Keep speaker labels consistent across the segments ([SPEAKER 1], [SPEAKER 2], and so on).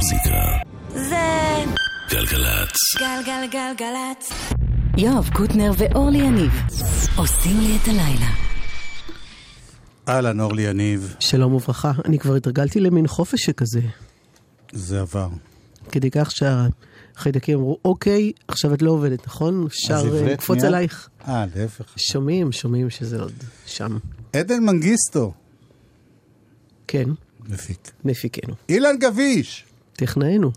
[SPEAKER 1] המוזיקה.
[SPEAKER 2] זה
[SPEAKER 1] גלגלצ.
[SPEAKER 2] גלגלגלגלצ.
[SPEAKER 3] יואב קוטנר ואורלי יניב עושים לי את הלילה.
[SPEAKER 4] אהלן, אורלי יניב,
[SPEAKER 5] שלום וברכה, אני כבר התרגלתי למין חופש שכזה.
[SPEAKER 4] זה עבר.
[SPEAKER 5] כדי כך שהחיידקים אמרו, אוקיי, עכשיו את לא עובדת, נכון? אפשר אה, לקפוץ? עלייך.
[SPEAKER 4] אה, להפך.
[SPEAKER 5] שומעים, שומעים שזה עוד שם.
[SPEAKER 4] עדן מנגיסטו,
[SPEAKER 5] כן,
[SPEAKER 4] מפיק.
[SPEAKER 5] מפיקנו.
[SPEAKER 4] אילן גביש,
[SPEAKER 5] טכנאינו.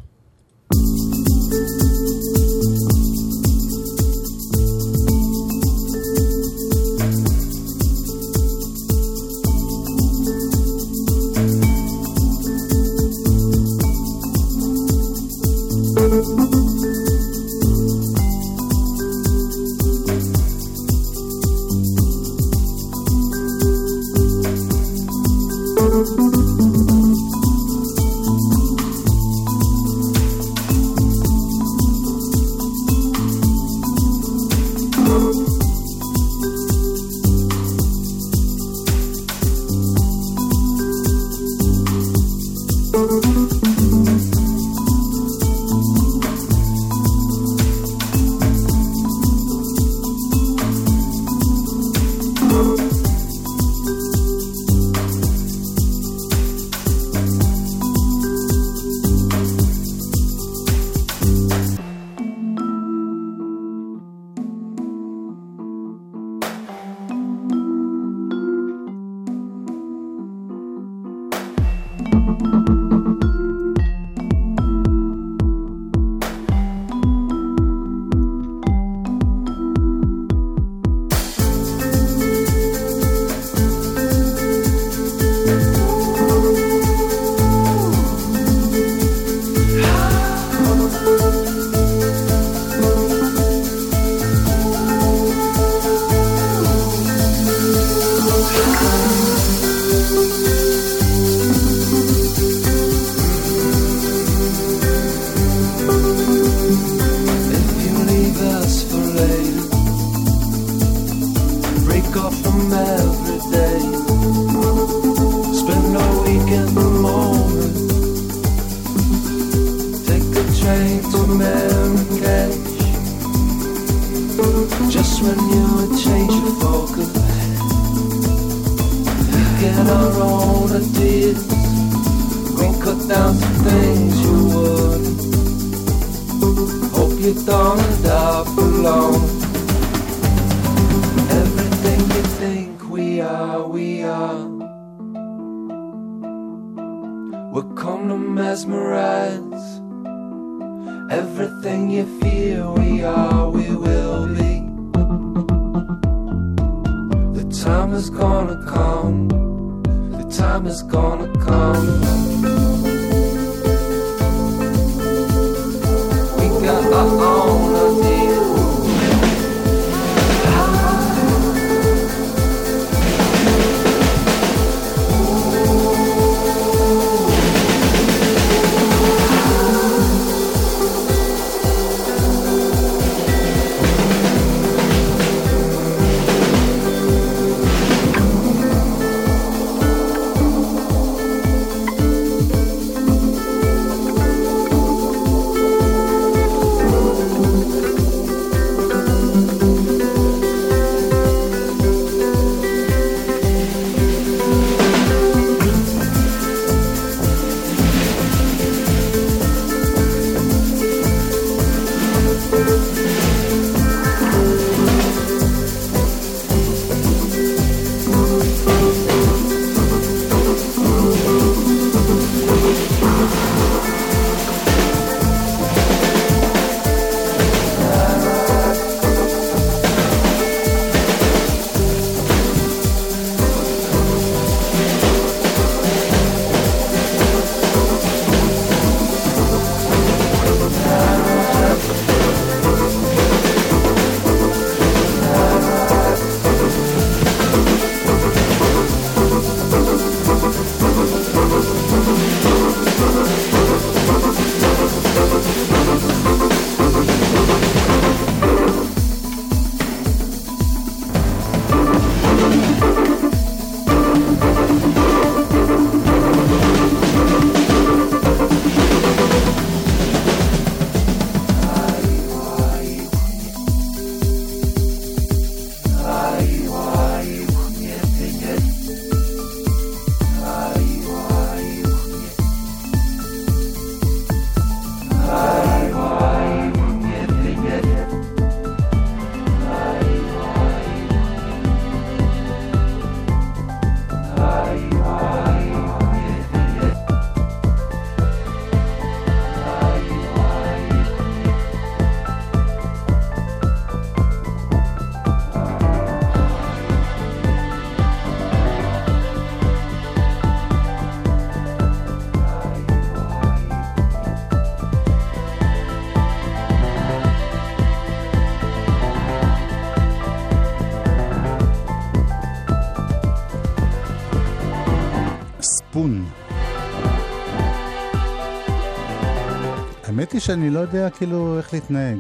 [SPEAKER 5] שאני לא יודע כאילו איך להתנהג.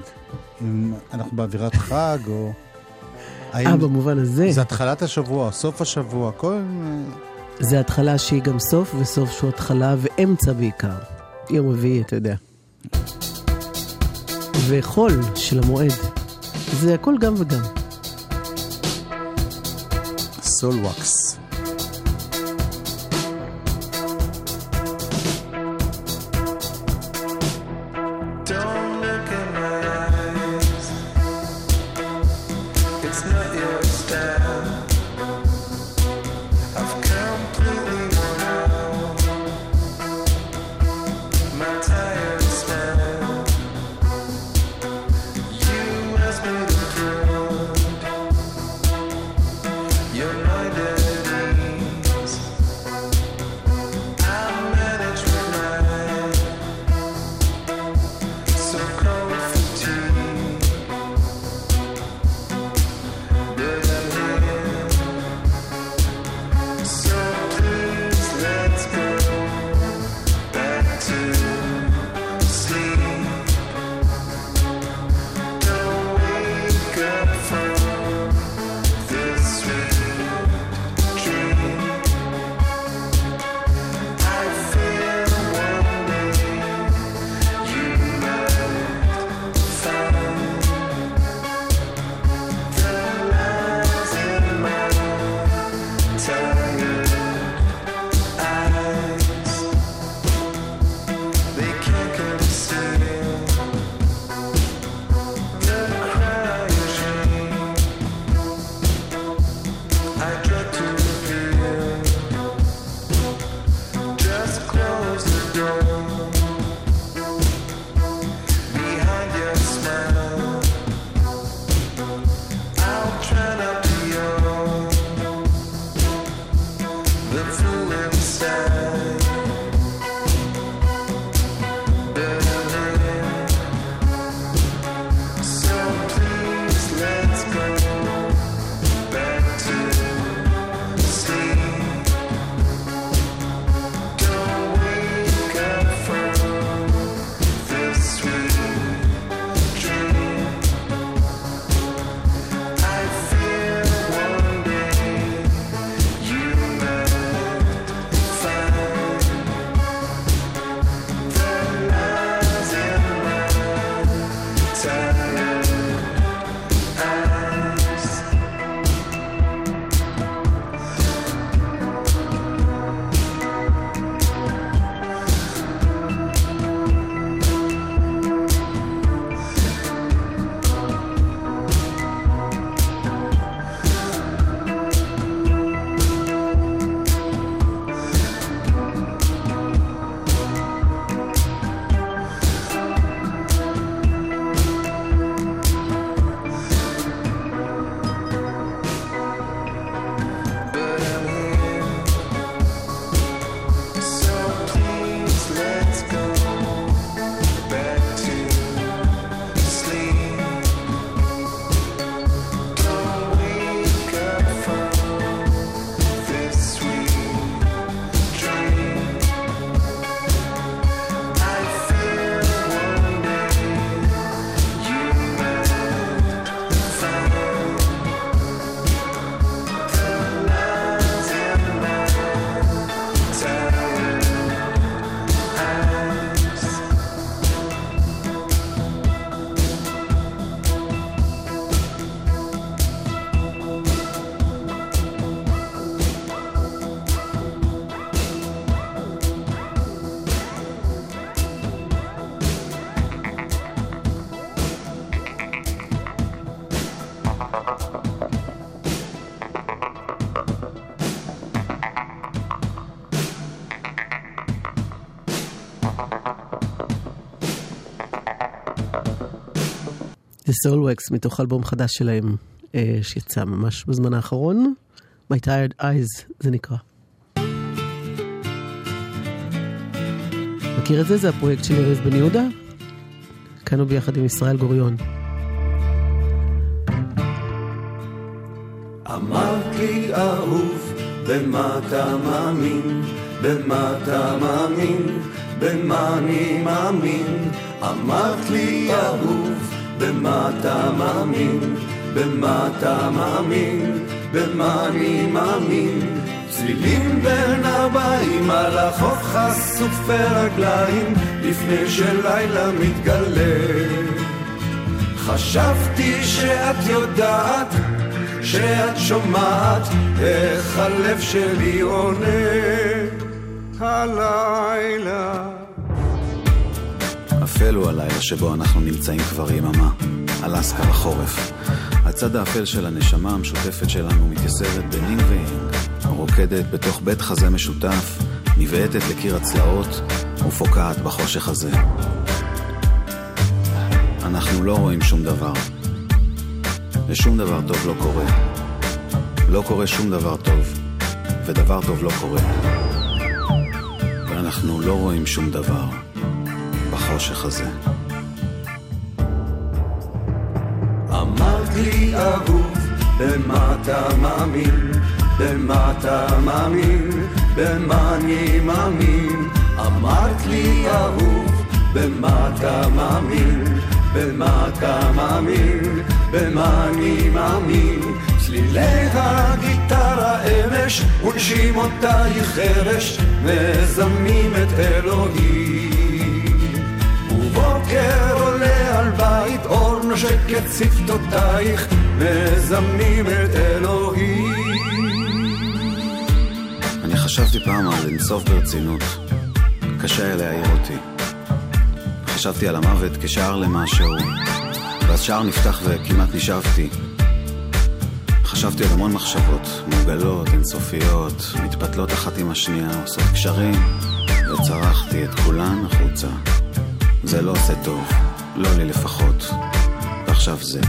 [SPEAKER 5] אם אנחנו באווירת חג, או...
[SPEAKER 6] אה,
[SPEAKER 5] האם
[SPEAKER 6] במובן הזה,
[SPEAKER 5] זה התחלת השבוע, סוף השבוע, כל...
[SPEAKER 6] זה התחלה שהיא גם סוף, וסוף שהוא התחלה ואמצע בעיקר. יום רביעי, אתה יודע. וחול של המועד. זה הכל גם וגם.
[SPEAKER 5] סול
[SPEAKER 7] The
[SPEAKER 6] Soul Wax מתוך אלבום חדש שלהם אה, שיצא ממש בזמן האחרון. My Tired Eyes זה נקרא. מכיר את זה? זה הפרויקט של ארז בן יהודה? כאנו ביחד עם ישראל גוריון.
[SPEAKER 8] אמרת לי אהוב, במה אתה מאמין? במה אתה מאמין?
[SPEAKER 9] במה אני מאמין? אמרת לי אהוב, במה אתה מאמין? במה אתה מאמין? במה אני מאמין? צלילים בין ארבעים על החוף חשופי רגליים לפני שלילה מתגלה חשבתי שאת יודעת, שאת שומעת איך הלב שלי עונה הלילה
[SPEAKER 1] אפל הוא הלילה שבו אנחנו נמצאים כבר יממה, אלסקה בחורף. הצד האפל של הנשמה המשותפת שלנו מתייסרת בנינג ויינג, רוקדת בתוך בית חזה משותף, נבעטת לקיר הצלעות ופוקעת בחושך הזה. אנחנו לא רואים שום דבר, ושום דבר טוב לא קורה. לא קורה שום דבר טוב, ודבר טוב לא קורה. ואנחנו לא רואים שום דבר בחושך הזה.
[SPEAKER 9] אמרת לי אהוב, במה אתה מאמין? במה אתה מאמין? במה אני מאמין? אמרת לי אהוב, במה אתה מאמין? במה אתה מאמין? במה אני מאמין? צלילי הגיטרה אמש, ונשימותייך חרש, מזמנים את אלוהים. ובוקר עולה על בית אור נושק את שפתותייך, מזמנים את אלוהים.
[SPEAKER 1] אני חשבתי פעם על לנסוף ברצינות. קשה היה להעיר אותי. חשבתי על המוות כשער למשהו, ואז שער נפתח וכמעט נשאבתי. חשבתי על המון מחשבות, מוגלות, אינסופיות, מתפתלות אחת עם השנייה, עושות קשרים, וצרחתי את כולן החוצה. זה לא עושה טוב, לא לי לפחות. ועכשיו זה.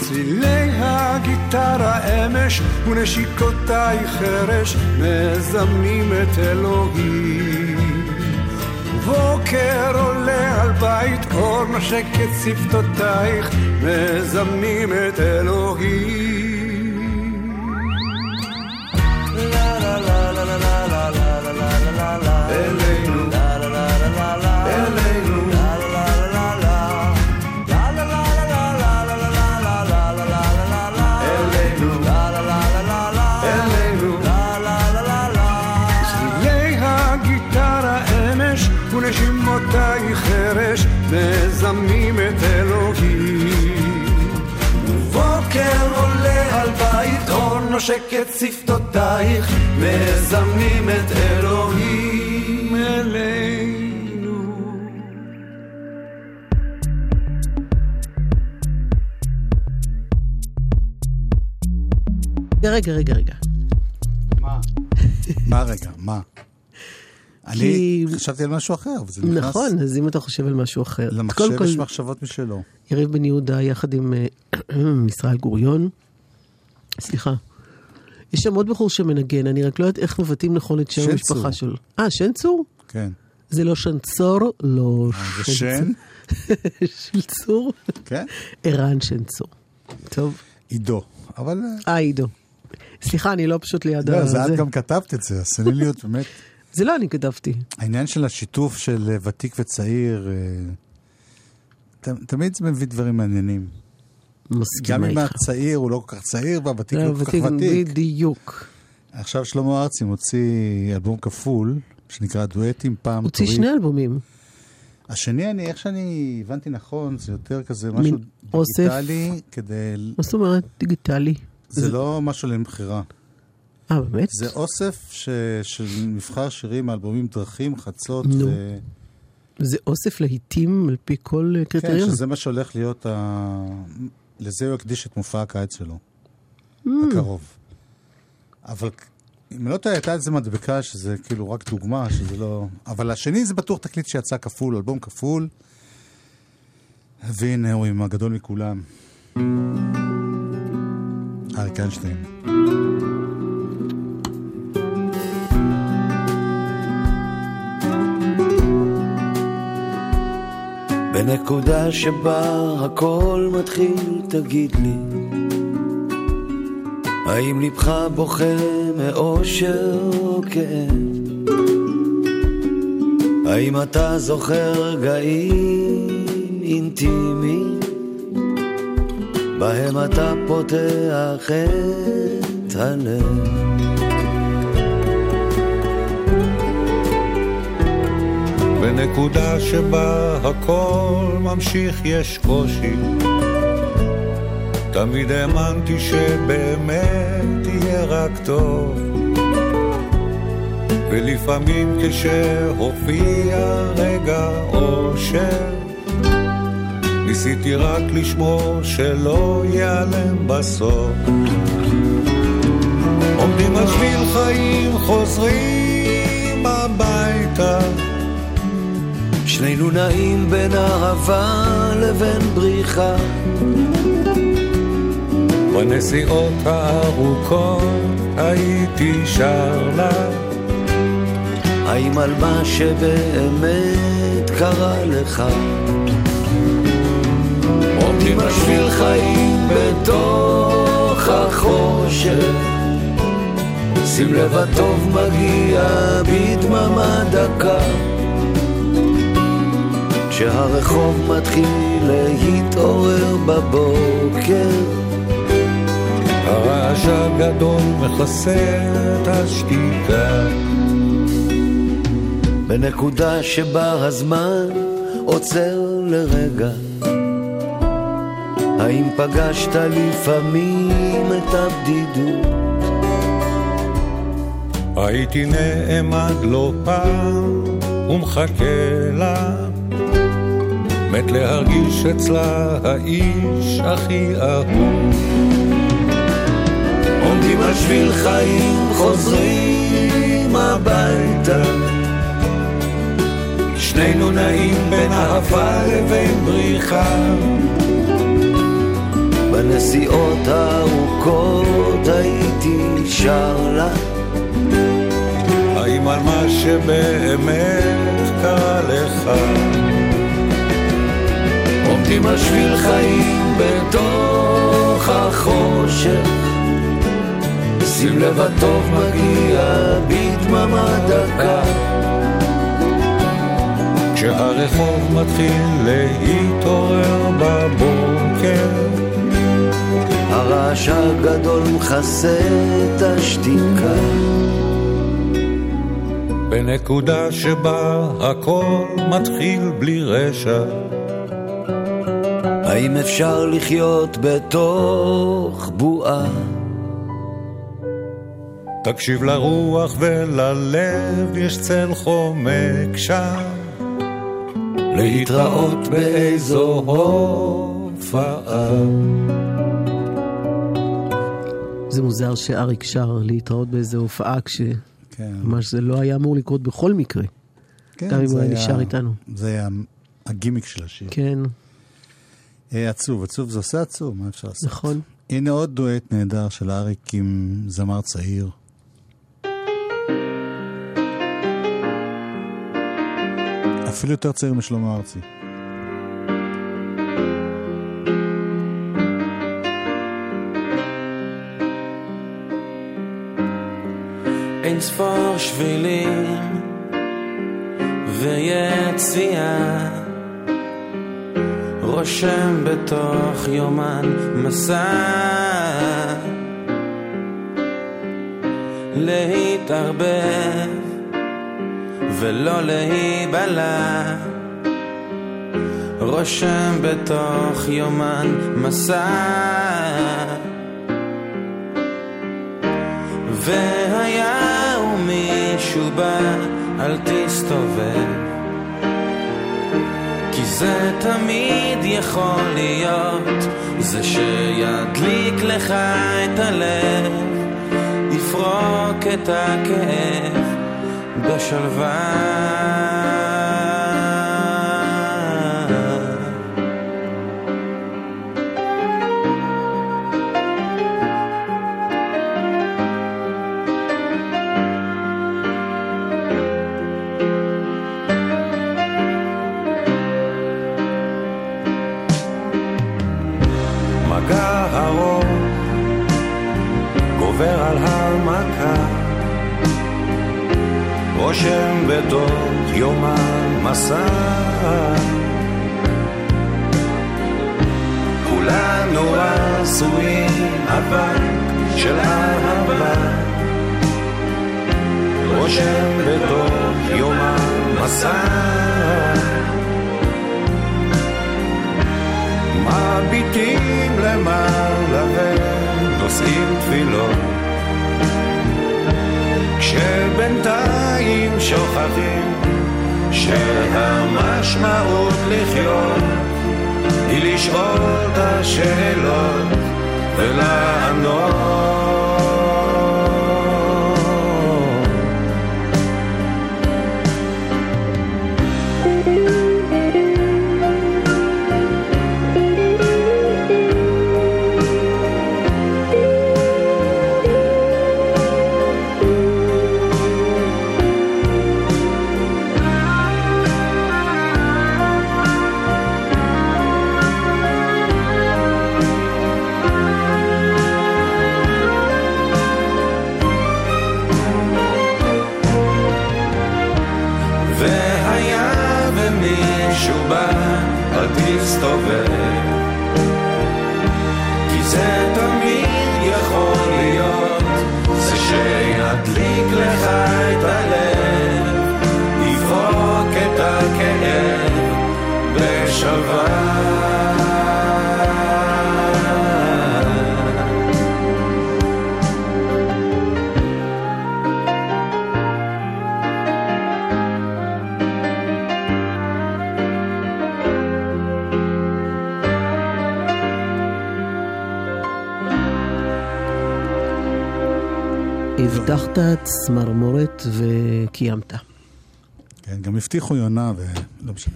[SPEAKER 9] צלילי הגיטרה אמש ונשיקותייך חרש מזמנים את אלוהים. בוקר עולה על בית אור נושק את שפתותייך מזמנים את אלוהים. חרש מזמנים את אלוהים. ובוקר עולה על בית אור נושק את שפתותייך מזמנים את אלוהים אלינו.
[SPEAKER 6] רגע, רגע, רגע.
[SPEAKER 4] מה? מה רגע? מה? אני חשבתי על משהו אחר, וזה נכנס...
[SPEAKER 6] נכון, אז אם אתה חושב על משהו אחר.
[SPEAKER 4] למחשב יש מחשבות משלו.
[SPEAKER 6] יריב בן יהודה יחד עם אה, ישראל גוריון. סליחה. יש שם עוד בחור שמנגן, אני רק לא יודעת איך מבטאים נכון את שם המשפחה. שלו. אה, שן צור?
[SPEAKER 4] כן.
[SPEAKER 6] זה לא שנצור, לא
[SPEAKER 4] אה, זה שן?
[SPEAKER 6] של צור.
[SPEAKER 4] כן?
[SPEAKER 6] ערן שן צור. טוב.
[SPEAKER 4] עידו. אבל... אה,
[SPEAKER 6] אה, עידו. סליחה, אני לא פשוט ליד
[SPEAKER 4] לא. זה את גם כתבת את זה, הסניליות באמת.
[SPEAKER 6] זה לא אני כתבתי.
[SPEAKER 4] העניין של השיתוף של אה, ותיק וצעיר, אה, ת- תמיד זה מביא דברים מעניינים. גם
[SPEAKER 6] מסכימה
[SPEAKER 4] אם
[SPEAKER 6] איתך.
[SPEAKER 4] הצעיר הוא לא כל כך צעיר והוותיק
[SPEAKER 6] לא,
[SPEAKER 4] לא כל כך
[SPEAKER 6] ותיק. בדיוק.
[SPEAKER 4] עכשיו שלמה ארצי מוציא אלבום כפול, שנקרא דואטים פעם
[SPEAKER 6] הוציא
[SPEAKER 4] תורי.
[SPEAKER 6] שני אלבומים.
[SPEAKER 4] השני, אני, איך שאני הבנתי נכון, זה יותר כזה משהו
[SPEAKER 6] אוסף.
[SPEAKER 4] דיגיטלי, כדי...
[SPEAKER 6] מה זאת אומרת דיגיטלי?
[SPEAKER 4] זה לא משהו למכירה.
[SPEAKER 6] אה, באמת?
[SPEAKER 4] זה אוסף ש... של מבחר שירים מאלבומים דרכים, חצות,
[SPEAKER 6] נו.
[SPEAKER 4] ו...
[SPEAKER 6] זה אוסף להיטים על פי כל אה,
[SPEAKER 4] כן,
[SPEAKER 6] קריטריון.
[SPEAKER 4] שזה מה שהולך להיות, ה... לזה הוא יקדיש את מופע הקיץ שלו,
[SPEAKER 6] Mm.
[SPEAKER 4] הקרוב. אבל אם לא טועה, הייתה איזה מדבקה שזה כאילו רק דוגמה, שזה לא... אבל השני זה בטוח תקליט שיצא כפול, אלבום כפול. והנה הוא עם הגדול מכולם. אריק איינשטיין.
[SPEAKER 9] בנקודה שבה הכל מתחיל, תגיד לי, האם לבך בוכה מאושר או כאב?
[SPEAKER 10] האם אתה זוכר רגעים אינטימיים בהם אתה פותח את הלב?
[SPEAKER 11] בנקודה שבה הכל ממשיך יש קושי. תמיד האמנתי שבאמת יהיה רק טוב. ולפעמים כשהופיע רגע אושר ניסיתי רק לשמור שלא ייעלם בסוף. עומדים על שביל חיים חוזרים הביתה
[SPEAKER 10] שנינו נעים בין אהבה לבין בריחה.
[SPEAKER 11] בנסיעות הארוכות הייתי שר לה.
[SPEAKER 10] האם על מה שבאמת קרה לך? עומדים על שביל חיים בתוך החושך. שים לב הטוב מגיע בדממה דקה כשהרחוב מתחיל להתעורר בבוקר.
[SPEAKER 11] הרעש הגדול מכסה את השתיקה.
[SPEAKER 10] בנקודה שבה הזמן עוצר לרגע. האם פגשת לפעמים את הבדידות?
[SPEAKER 11] הייתי נעמד לא פעם ומחכה לה מת להרגיש אצלה האיש הכי אהוב.
[SPEAKER 10] עומדים על שביל חיים חוזרים הביתה. שנינו נעים בין אהבה לבין בריחה. בנסיעות הארוכות הייתי שר לה.
[SPEAKER 11] האם על מה שבאמת קרה לך
[SPEAKER 10] עומדים על שביל חיים בתוך החושך. שים לב הטוב מגיע בדממה דקה.
[SPEAKER 11] כשהרחוב מתחיל להתעורר בבוקר
[SPEAKER 10] הרעש הגדול מכסה את השתיקה.
[SPEAKER 11] בנקודה שבה הכל מתחיל בלי רשע
[SPEAKER 10] האם אפשר לחיות בתוך בועה?
[SPEAKER 11] תקשיב לרוח וללב, יש צל חומק שם. להתראות באיזו הופעה.
[SPEAKER 6] זה מוזר שאריק שר להתראות באיזו הופעה, כשממש
[SPEAKER 4] כן.
[SPEAKER 6] זה לא היה אמור לקרות בכל מקרה.
[SPEAKER 4] כן,
[SPEAKER 6] גם אם
[SPEAKER 4] זה
[SPEAKER 6] הוא היה נשאר איתנו.
[SPEAKER 4] זה היה הגימיק של השיר.
[SPEAKER 6] כן,
[SPEAKER 4] עצוב, עצוב, זה עושה עצוב, מה אפשר לעשות?
[SPEAKER 6] נכון.
[SPEAKER 4] הנה עוד דואט נהדר של אריק עם זמר צעיר. אפילו יותר צעיר משלמה ארצי.
[SPEAKER 12] אין ספור שבילים ויציאה רושם בתוך יומן מסע. להתערבב ולא להיבלע. רושם בתוך יומן מסע. והיה ומישהו בא אל תסתובב זה תמיד יכול להיות. זה שידליק לך את הלב יפרוק את הכאב בשלווה
[SPEAKER 11] רושם בתוך יום המסע. כולנו עשויים אבק של אהבה, רושם בתוך יום המסע. מביטים למעלה ונושאים תפילות כשבינתיים שוכחים שהמשמעות לחיות היא לשאול את השאלות ולענות
[SPEAKER 6] הבטחת צמרמורת וקיימת.
[SPEAKER 4] כן, גם הבטיחו יונה ולא משנה.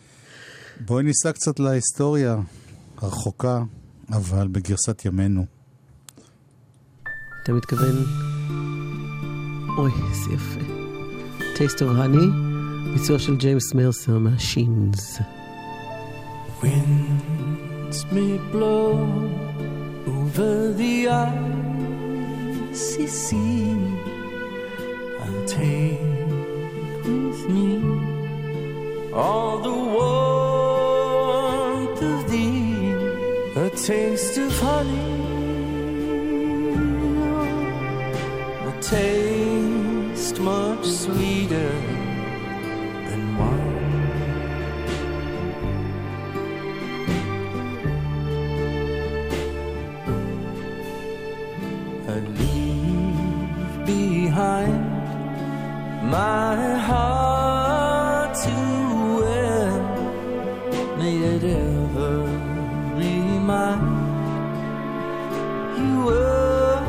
[SPEAKER 4] בואי ניסע קצת להיסטוריה הרחוקה, אבל בגרסת ימינו.
[SPEAKER 6] אתה מתכוון... אוי, איזה יפה. Taste of Honey, ביצוע של ג'יימס מרסר מהשינס.
[SPEAKER 13] Winds may blow over the icy sea. I'll take with me all the warmth of thee, a taste of honey, a taste much sweeter my heart to where may it ever be mine. You were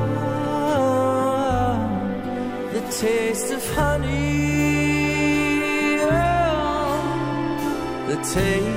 [SPEAKER 13] the taste of honey, oh, the taste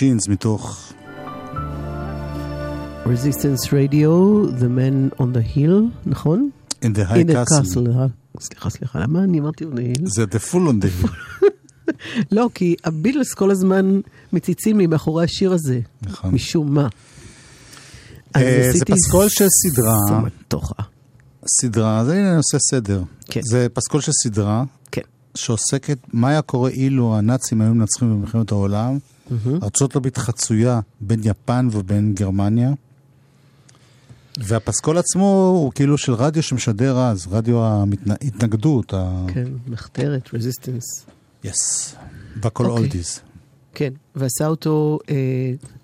[SPEAKER 4] Shins מתוך...
[SPEAKER 6] Resistance Radio, The Man on the Hill, נכון?
[SPEAKER 4] In the High
[SPEAKER 6] In the
[SPEAKER 4] Castle.
[SPEAKER 6] Castle. אה, סליחה, סליחה, למה אני אמרתי on the Hill?
[SPEAKER 4] זה The Full on the Hill.
[SPEAKER 6] לא, כי הביטלס כל הזמן מציצים לי מאחורי השיר הזה,
[SPEAKER 4] נכון.
[SPEAKER 6] משום מה.
[SPEAKER 4] אה, זה פסקול של סדרה,
[SPEAKER 6] סמטוחה. סדרה,
[SPEAKER 4] אז הנה אני עושה סדר.
[SPEAKER 6] כן.
[SPEAKER 4] זה פסקול של סדרה. שעוסקת מה היה קורה אילו הנאצים היו מנצחים במלחמת העולם. ארצות הברית חצויה בין יפן ובין גרמניה. והפסקול עצמו הוא כאילו של רדיו שמשדר אז, רדיו ההתנגדות. ה...
[SPEAKER 6] כן, מחתרת, resistance.
[SPEAKER 4] yes. והכל. oldies.
[SPEAKER 6] כן, ועשה אותו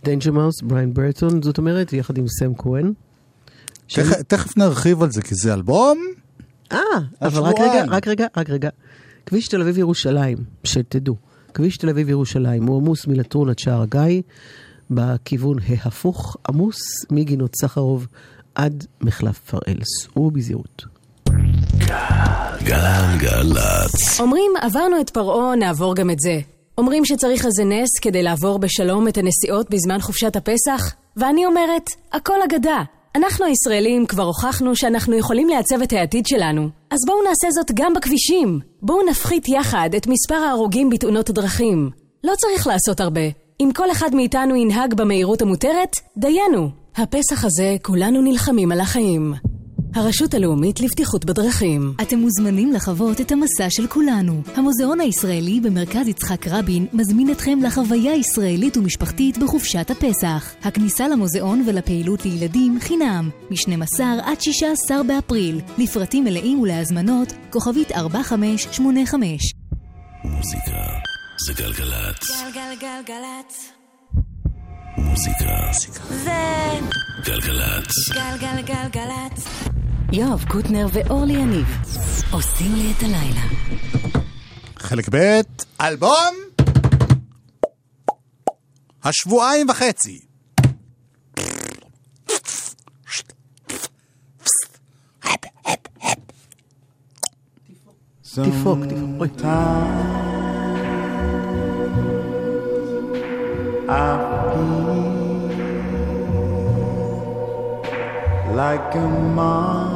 [SPEAKER 6] Danger Mouse, Brian Burton, זאת אומרת, יחד עם סם כהן.
[SPEAKER 4] תכף- נרחיב על זה, כי זה אלבום.
[SPEAKER 6] אה, אבל רק. רגע, רק רגע, רק רגע. כביש תל אביב ירושלים, שתדעו, כביש תל אביב ירושלים הוא עמוס מלטרון עד שער הגיא, בכיוון ההפוך, עמוס מגינות סחרוב עד מחלף פראל. סעו בזהירות.
[SPEAKER 11] גלגלצ.
[SPEAKER 2] אומרים, עברנו את פרעה, נעבור גם את זה. אומרים שצריך איזה נס כדי לעבור בשלום את הנסיעות בזמן חופשת הפסח, ואני אומרת, הכל אגדה. אנחנו הישראלים כבר הוכחנו שאנחנו יכולים לעצב את העתיד שלנו. אז בואו נעשה זאת גם בכבישים. בואו נפחית יחד את מספר ההרוגים בתאונות הדרכים. לא צריך לעשות הרבה. אם כל אחד מאיתנו ינהג במהירות המותרת, דיינו. הפסח הזה כולנו נלחמים על החיים. הרשות הלאומית לבטיחות בדרכים.
[SPEAKER 14] אתם מוזמנים לחוות את המסע של כולנו. המוזיאון הישראלי במרכז יצחק רבין מזמין אתכם לחוויה ישראלית ומשפחתית בחופשת הפסח. הכניסה למוזיאון ולפעילות לילדים חינם, מ-12 עד 16 באפריל. לפרטים מלאים ולהזמנות, כוכבית 4585.
[SPEAKER 11] מוזיקה זה גלגלצ.
[SPEAKER 2] גלגלגלגלצ.
[SPEAKER 11] מוזיקה
[SPEAKER 2] זה
[SPEAKER 11] גלגלצ.
[SPEAKER 2] גלגלגלגלצ.
[SPEAKER 3] יואב קוטנר ואורלי יניב עושים לי את הלילה.
[SPEAKER 4] חלק ב', אלבום השבועיים וחצי.
[SPEAKER 6] תפרוק, תפרוק. אוי.
[SPEAKER 15] like a marvelous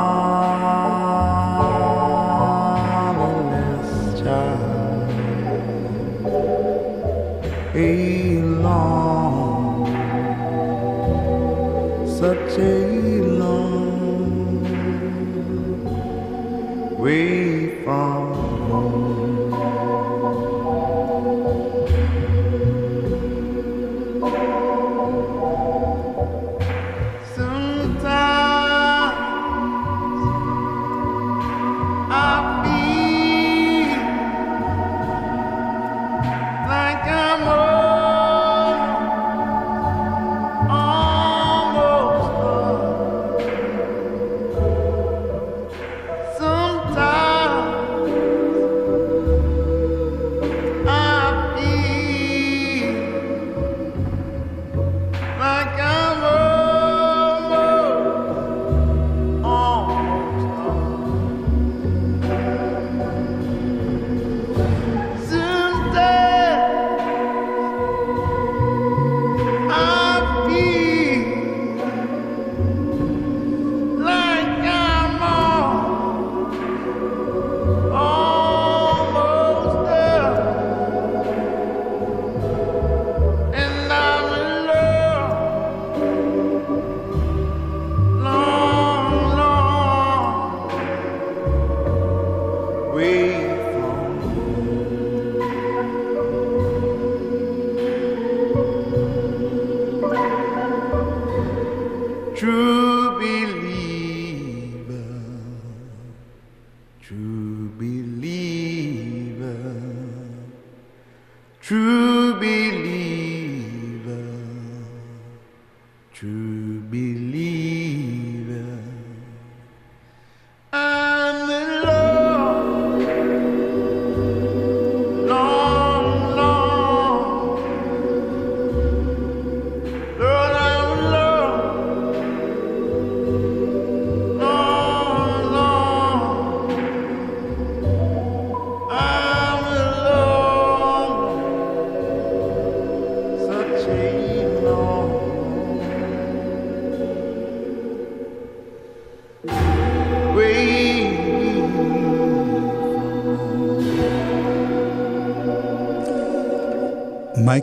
[SPEAKER 15] from home.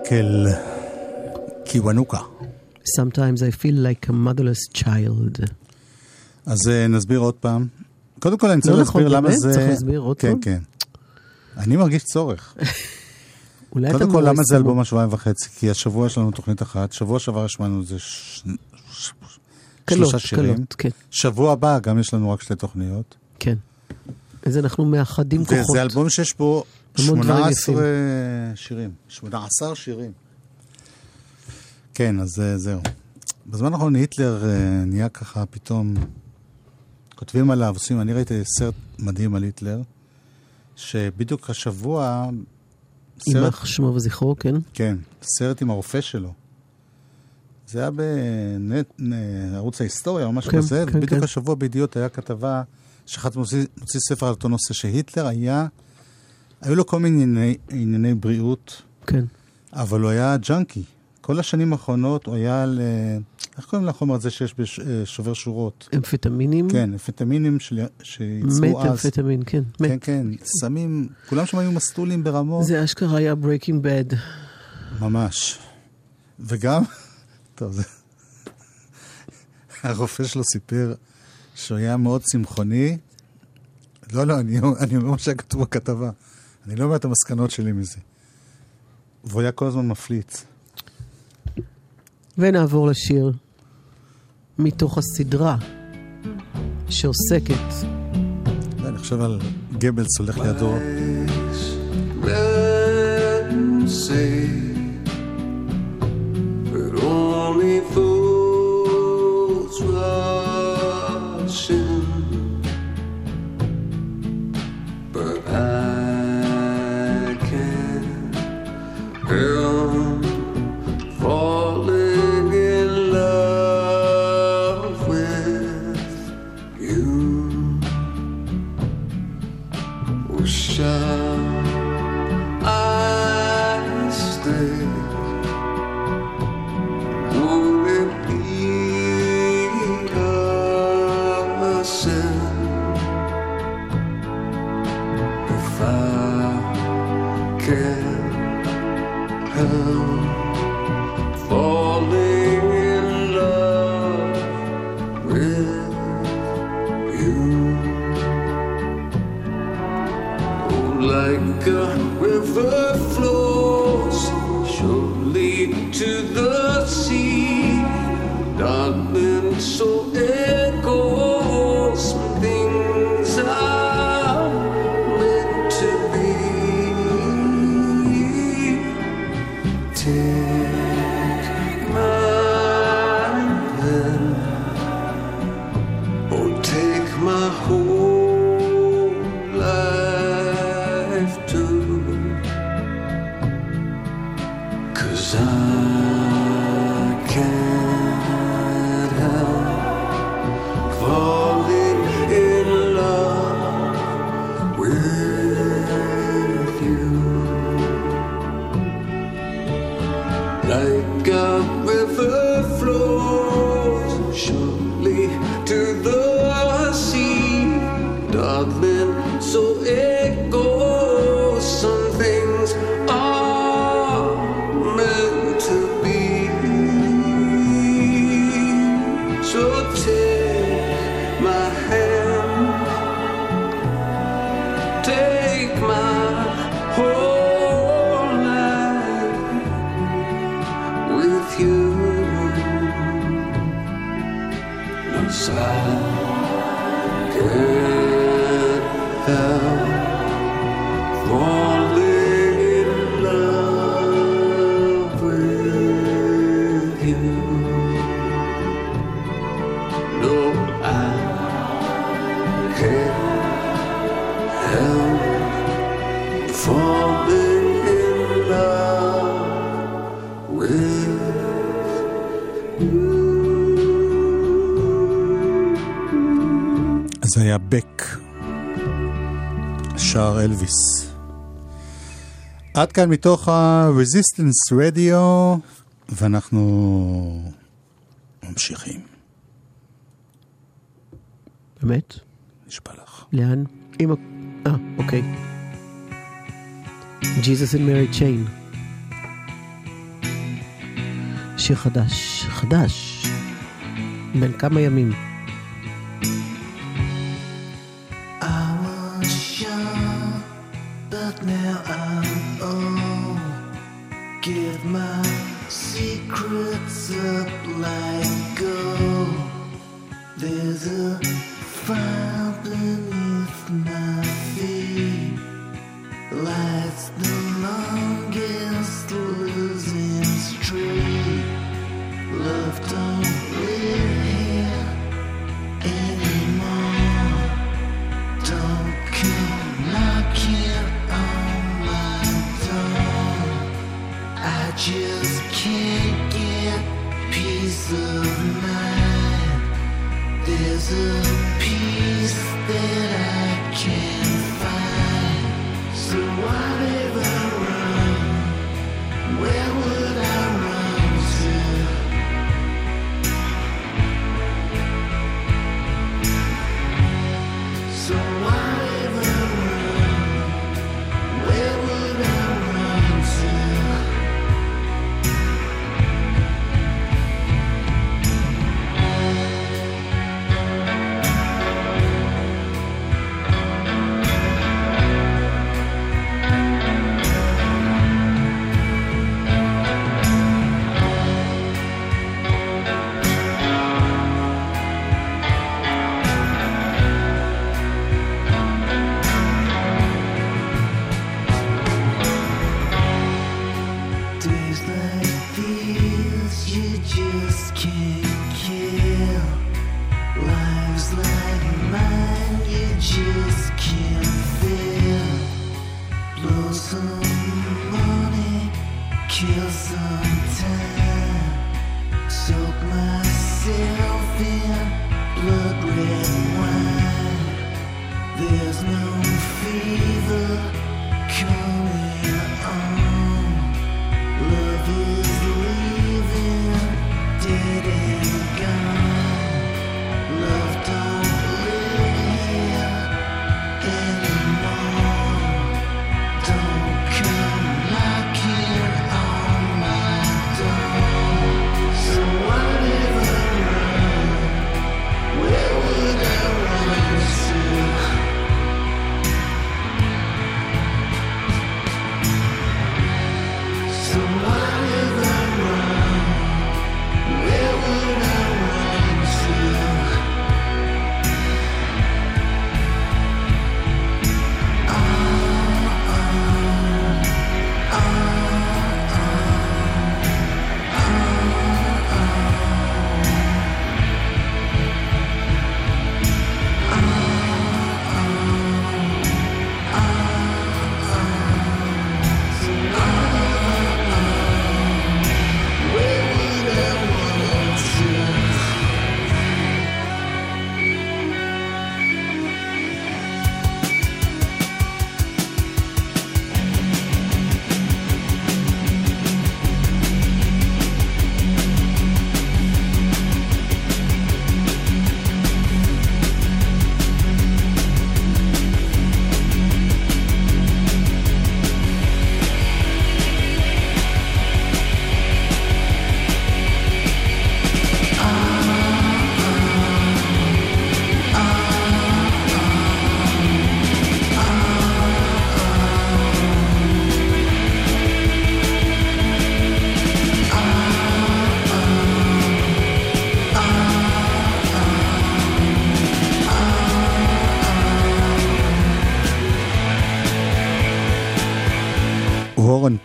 [SPEAKER 4] מייקל קיוונוקה.
[SPEAKER 6] Sometimes I feel like a motherless child.
[SPEAKER 4] אז אה, נסביר עוד פעם. קודם כל אני צריך
[SPEAKER 6] לא נכון,
[SPEAKER 4] להסביר למה
[SPEAKER 6] באמת?
[SPEAKER 4] זה...
[SPEAKER 6] צריך להסביר עוד
[SPEAKER 4] כן,
[SPEAKER 6] פעם?
[SPEAKER 4] כן. אני מרגיש צורך.
[SPEAKER 6] אולי
[SPEAKER 4] קודם כל, למה זה. אלבום השבועיים וחצי? כי השבוע יש לנו תוכנית אחת, שבוע שעבר השמענו איזה ש- ש-
[SPEAKER 6] קלות,
[SPEAKER 4] שלושה שירים.
[SPEAKER 6] קלות, כן.
[SPEAKER 4] שבוע הבא גם יש לנו רק שתי תוכניות.
[SPEAKER 6] כן. אז אנחנו מאחדים כוחות.
[SPEAKER 4] וזה אלבום שיש בו
[SPEAKER 6] המון דברים
[SPEAKER 4] 18 שירים. 18 שירים. כן, אז אה, זהו. בזמן האחרון היטלר אה, נהיה ככה פתאום... כותבים עליו, עושים... אני ראיתי סרט מדהים על היטלר, שבדיוק השבוע... סרט,
[SPEAKER 6] יימח שמו וזכרו, כן?
[SPEAKER 4] כן, סרט עם הרופא שלו. זה היה בערוץ ההיסטוריה או משהו
[SPEAKER 6] כן,
[SPEAKER 4] כזה,
[SPEAKER 6] כן,
[SPEAKER 4] ובדיוק
[SPEAKER 6] כן.
[SPEAKER 4] השבוע בידיעות היה כתבה שאחד מוציא, מוציא ספר על אותו נושא, שהיטלר היה, היו לו כל מיני ענייני, ענייני בריאות,
[SPEAKER 6] כן.
[SPEAKER 4] אבל הוא היה ג'אנקי. כל השנים האחרונות הוא היה על... אה, איך קוראים לחומר הזה שיש בשובר שורות?
[SPEAKER 6] אמפטמינים?
[SPEAKER 4] כן, אמפטמינים של- שייצרו אז.
[SPEAKER 6] מטאמפטמין, כן.
[SPEAKER 4] כן,
[SPEAKER 6] מת.
[SPEAKER 4] כן, סמים, כולם שם היו מסטולים ברמות.
[SPEAKER 6] זה אשכרה היה Breaking Bad.
[SPEAKER 4] ממש. וגם, טוב, זה... הרופא שלו סיפר שהוא היה מאוד צמחוני. לא, לא, אני, אני אומר מה שהיה כתוב בכתבה. אני לא אומר את המסקנות שלי מזה. והוא היה כל הזמן מפליץ.
[SPEAKER 6] ונעבור לשיר מתוך הסדרה שעוסקת
[SPEAKER 4] אני חושב על גבלס הולך לידו.
[SPEAKER 16] Say
[SPEAKER 4] שר אלוויס. עד כאן מתוך ה-Resistance Radio, ואנחנו ממשיכים.
[SPEAKER 17] באמת?
[SPEAKER 4] נשבע לך.
[SPEAKER 17] לאן? עם ה... אה, אוקיי. Jesus and Mary Chain. שיר חדש, חדש, בן כמה ימים.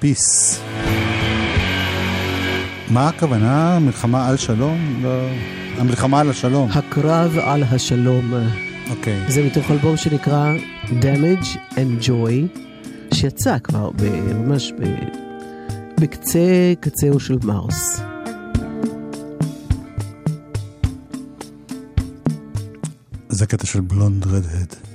[SPEAKER 18] פיס. מה הכוונה? מלחמה על שלום? לא. המלחמה על השלום.
[SPEAKER 6] הקרב על השלום.
[SPEAKER 18] אוקיי. Okay.
[SPEAKER 6] זה מתוך אלבום שנקרא Damage and Joy, שיצא כבר ב- ממש ב... בקצה קצהו של מרס.
[SPEAKER 18] זה קטע של בלונד רדהד.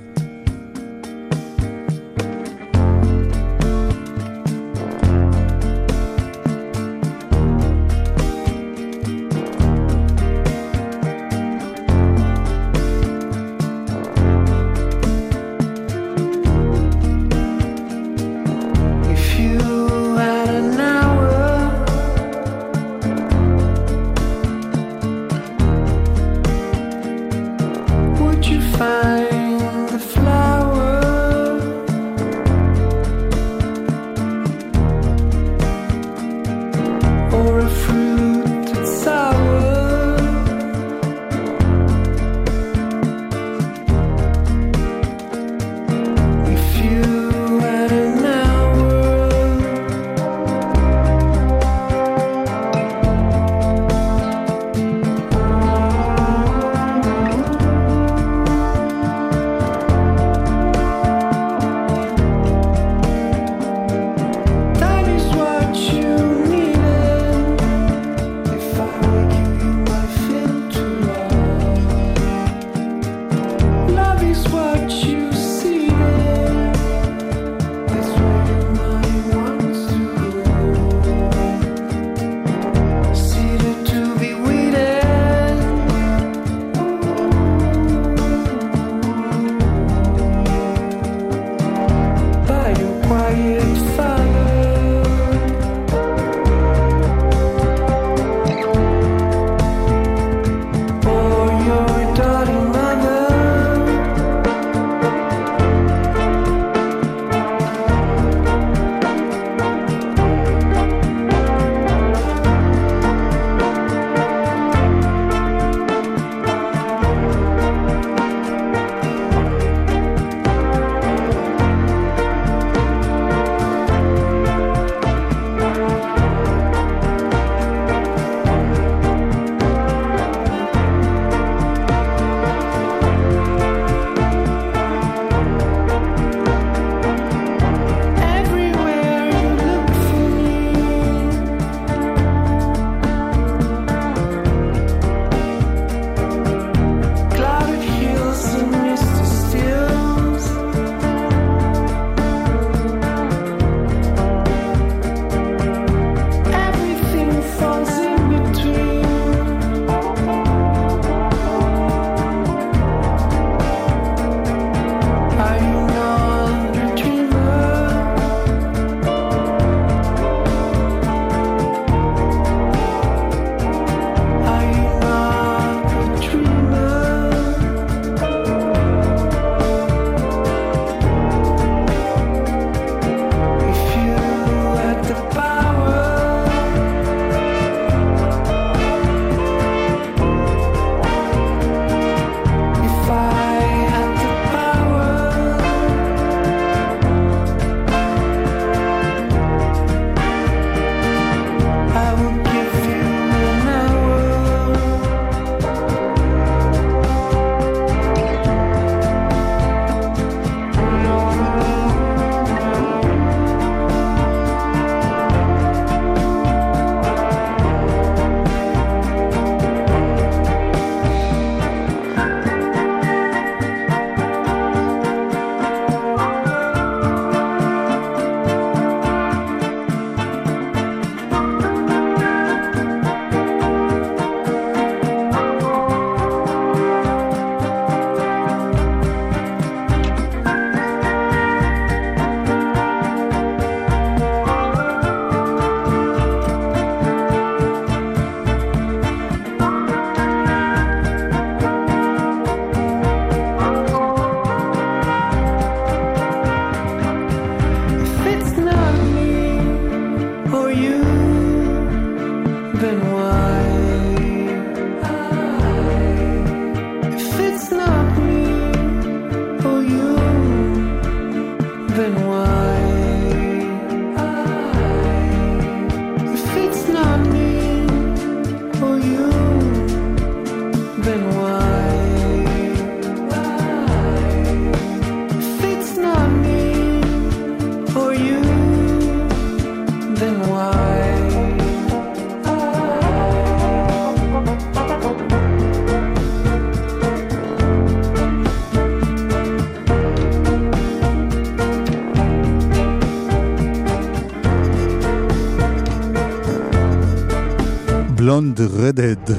[SPEAKER 4] Blonde Redhead.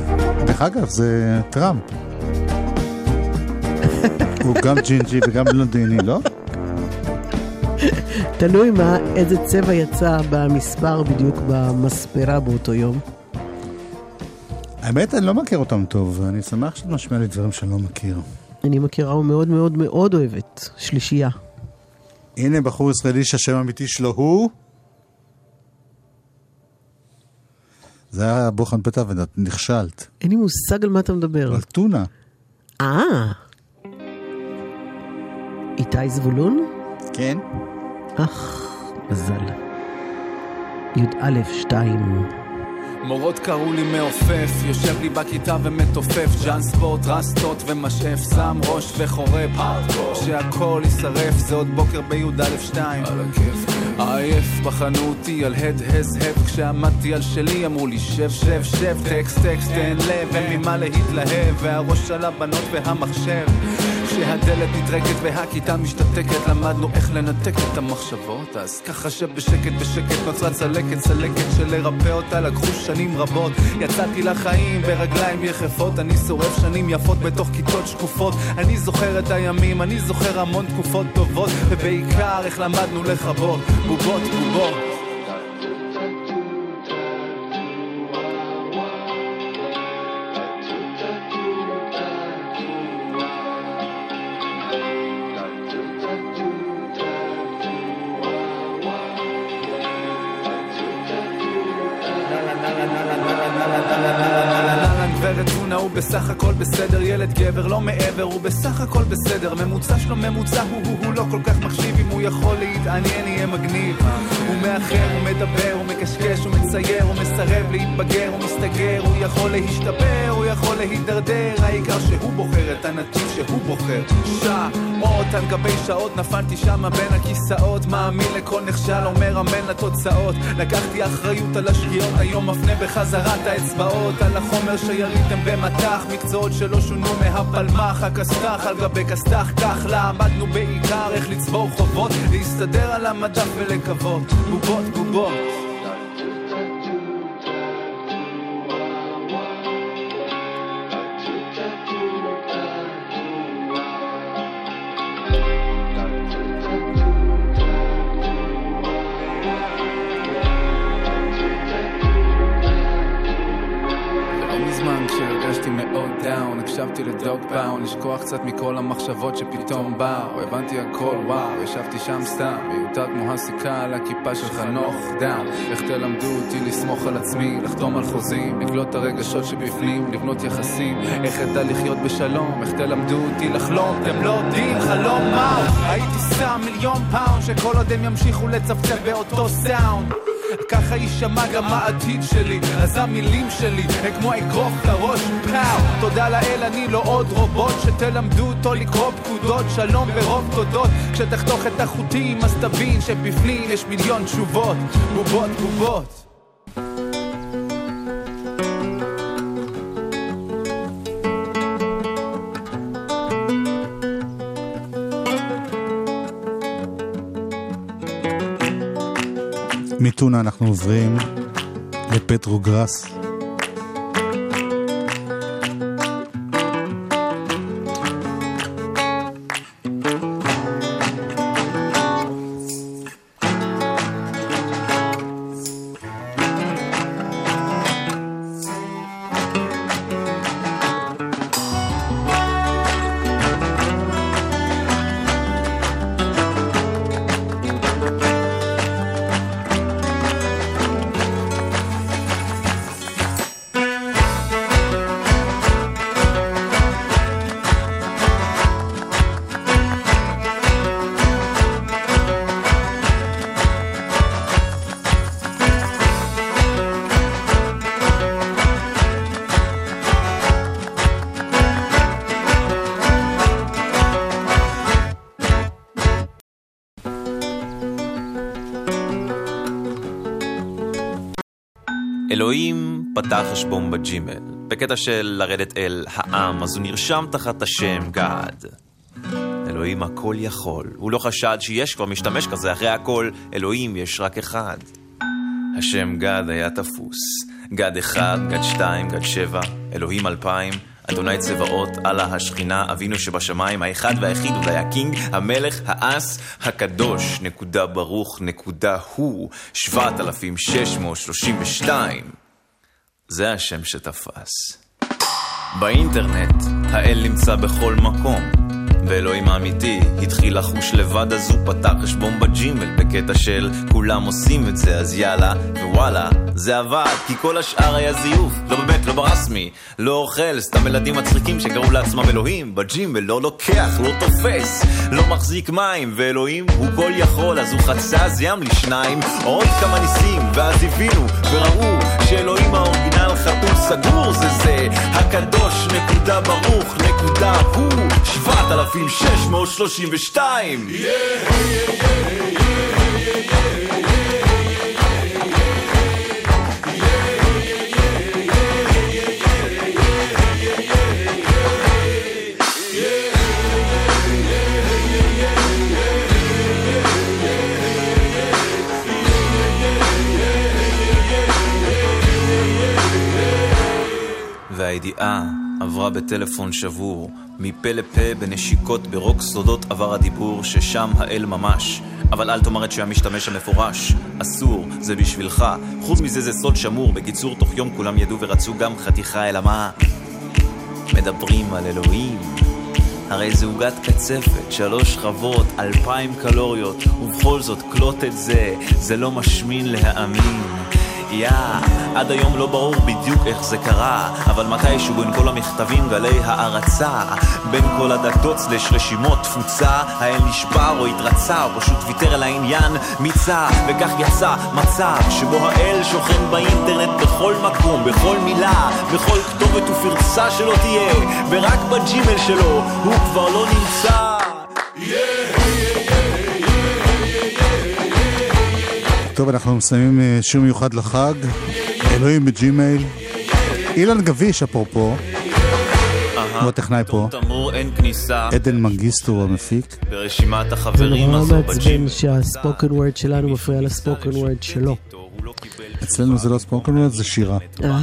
[SPEAKER 4] דרך אגב, זה טראמפ. הוא גם ג'ינג'י וגם בלונדיני, לא?
[SPEAKER 6] תלוי מה, איזה צבע יצא במספר בדיוק במספרה באותו יום.
[SPEAKER 4] האמת, אני לא מכיר אותם טוב, ואני שמח שאת משמיעה לי דברים שאני לא מכיר.
[SPEAKER 6] אני מכירה ומאוד מאוד מאוד אוהבת. שלישייה.
[SPEAKER 4] הנה בחור ישראלי שהשם האמיתי שלו הוא... זה היה בוחן פתע ואת נכשלת.
[SPEAKER 6] אין לי מושג על מה אתה מדבר.
[SPEAKER 4] על טונה.
[SPEAKER 6] אה. איתי זבולון?
[SPEAKER 4] כן.
[SPEAKER 6] אך, מזל. י"א שתיים.
[SPEAKER 19] מורות קראו לי מעופף, יושב לי בכיתה ומתופף ג'אן ספורט, רסטות ומשאף, שם ראש וחורף שהכל יישרף, זה עוד בוקר בי"א שתיים על הכיף עייף, בחנו אותי על הד הז הב כשעמדתי על שלי אמרו לי שב שב שב טקסט טקסט תן לב אין ממה להתלהב והראש על הבנות והמחשב כשהדלת נטרקת והכיתה משתתקת למדנו איך לנתק את המחשבות. אז ככה שבשקט בשקט נוצרה צלקת צלקת שלרפא אותה לקחו שנים רבות. יצאתי לחיים ברגליים יחפות אני שורף שנים יפות בתוך כיתות שקופות. אני זוכר את הימים אני זוכר המון תקופות טובות ובעיקר איך למדנו לכבות. בובות בובות בסך הכל בסדר, ילד גבר לא מעבר, הוא בסך הכל בסדר, ממוצע שלו ממוצע, הוא הוא הוא לא כל כך מחשיב, אם הוא יכול להתעניין יהיה מגניב. הוא מאחר, הוא מדבר, הוא מקשקש, הוא מצייר, הוא מסרב להתבגר, הוא מסתגר, הוא יכול להשתפר, הוא יכול להידרדר, העיקר שהוא בוחר את הנתיב שהוא בוחר. שעות על גבי שעות, נפלתי שמה בין הכיסאות, מאמין לכל נכשל, אומר אמן לתוצאות. לקחתי אחריות על השגיאות, היום מפנה בחזרה את האצבעות, על החומר שיריתם במטח, מקצועות שלא שונו מהפלמ"ח, הכסת"ח על גבי כסת"ח, כך למדנו בעיקר איך לצבור חובות, להסתדר על המדף ולקוות, בובות בובות. לשכוח קצת מכל המחשבות שפתאום באו, הבנתי הכל וואו, ישבתי שם סתם, מיותר כמו הסיכה על הכיפה של חנוך דאון, איך תלמדו אותי לסמוך על עצמי, לחתום על חוזים, לקלוט את הרגשות שבפנים, לבנות יחסים, איך אדע לחיות בשלום, איך תלמדו אותי לחלום, אתם לא יודעים חלום מהו, הייתי שם מיליון פאונד, שכל עוד הם ימשיכו לצפצף באותו סאונד ככה יישמע גם העתיד שלי. אז המילים שלי הם כמו אגרוף לראש. פאו תודה לאל אני לא עוד רובוט שתלמדו אותו לקרוא פקודות. שלום ורוב תודות. כשתחתוך את החוטים אז תבין שבפנים יש מיליון תשובות. בובות בובות
[SPEAKER 4] מטונה אנחנו עוברים לפטרוגרס.
[SPEAKER 12] פתח חשבון בג'ימל, בקטע של לרדת אל העם, אז הוא נרשם תחת השם גד. אלוהים הכל יכול. הוא לא חשד שיש כבר משתמש כזה, אחרי הכל, אלוהים יש רק אחד. השם גד היה תפוס. גד אחד, גד שתיים, גד שבע, אלוהים אלפיים, אדוני צבאות, אללה השכינה, אבינו שבשמיים, האחד והיחיד אולי הקינג, המלך, האס, הקדוש, נקודה ברוך, נקודה הוא, 7,632. זה השם שתפס. באינטרנט, האל נמצא בכל מקום. ואלוהים האמיתי התחיל לחוש לבד אז הוא פתח חשבון בג'ימל. בקטע של כולם עושים את זה אז יאללה ווואלה. זה עבד כי כל השאר היה זיוף. לא באמת לא ברסמי. לא אוכל סתם ילדים מצחיקים שקראו לעצמם אלוהים. בג'ימל לא לוקח לא תופס לא מחזיק מים. ואלוהים הוא כל יכול אז הוא חצה אז ים לשניים. עוד כמה ניסים ואז הבינו וראו שאלוהים האורגינל חתול סגור זה זה. הקדוש נקודה ברוך נקודה הוא. שבעת אלפים 632 והידיעה עברה בטלפון שבור, מפה לפה בנשיקות ברוק סודות עבר הדיבור ששם האל ממש. אבל אל תאמר את שהמשתמש המפורש, אסור, זה בשבילך. חוץ מזה זה סוד שמור, בקיצור תוך יום כולם ידעו ורצו גם חתיכה אלא מה? מדברים על אלוהים. הרי זה עוגת קצפת, שלוש שכבות, אלפיים קלוריות, ובכל זאת קלוט את זה, זה לא משמין להאמין. Yeah, עד היום לא ברור בדיוק איך זה קרה, אבל מתישהו בין כל המכתבים גלי הערצה, בין כל הדתות סלש רשימות תפוצה, האל נשבר או התרצה, או פשוט ויתר על העניין מיצה, וכך יצא מצב שבו האל שוכן באינטרנט בכל מקום, בכל מילה, בכל כתובת ופרצה שלא תהיה, ורק בג'ימל שלו הוא כבר לא נמצא.
[SPEAKER 4] טוב, אנחנו מסיימים אה, שיר מיוחד לחג, אלוהים ב Gmail. אילן גביש, אפרופו, הוא הטכנאי פה. עדן מנגיסטו הוא המפיק.
[SPEAKER 12] ברשימת החברים
[SPEAKER 6] הזו ב Gmail. זה נורא מעצבן שה spoken word שלנו מפריע ל spoken word שלו.
[SPEAKER 4] אצלנו זה לא spoken word, זה שירה.
[SPEAKER 12] לא.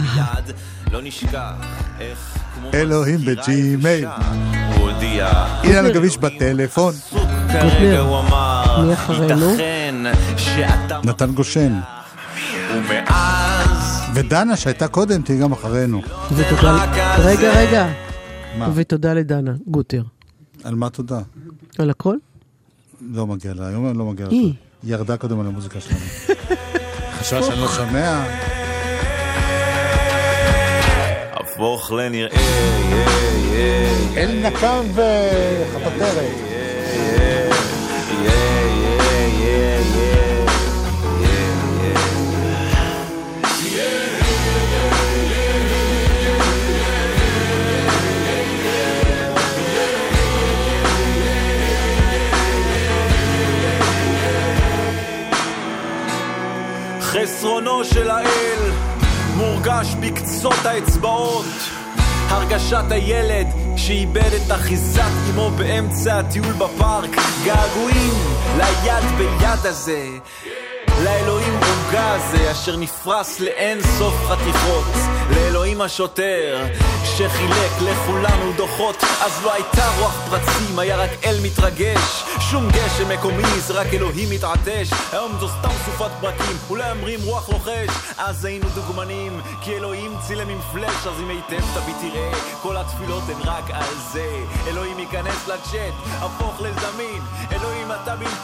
[SPEAKER 4] אלוהים ב Gmail. אילן גביש בטלפון.
[SPEAKER 6] מי אחרינו?
[SPEAKER 4] נתן גושן.
[SPEAKER 12] ומאז...
[SPEAKER 4] ודנה שהייתה קודם תהיה גם אחרינו.
[SPEAKER 6] ותודה... רגע, רגע. ותודה לדנה גוטר.
[SPEAKER 4] על מה תודה?
[SPEAKER 6] על הכל?
[SPEAKER 4] לא מגיע לה, היום לא מגיע לה. היא ירדה קודם על המוזיקה שלנו. חשבה שאני לא שומע.
[SPEAKER 12] הפוך לנראה,
[SPEAKER 4] אל נקם וחפטרת.
[SPEAKER 12] חסרונו של האל מורגש בקצות האצבעות. הרגשת הילד שאיבד את אחיזת אמו באמצע הטיול בפארק. געגועים ליד ביד הזה. לאלוהים עוגה הזה אשר נפרס לאין סוף חתיכות לאלוהים השוטר שחילק לכולנו דוחות אז לא הייתה רוח פרצים היה רק אל מתרגש. שום גשם מקומי זה רק אלוהים מתעטש היום זו סתם סופת ברקים אולי אומרים רוח לוחש אז היינו דוגמנים כי אלוהים צילם עם פלאש אז אם היטב תביא תראה כל התפילות הן רק על זה. אלוהים ייכנס לצ'אט הפוך לזמין. אלוהים אתה בלתי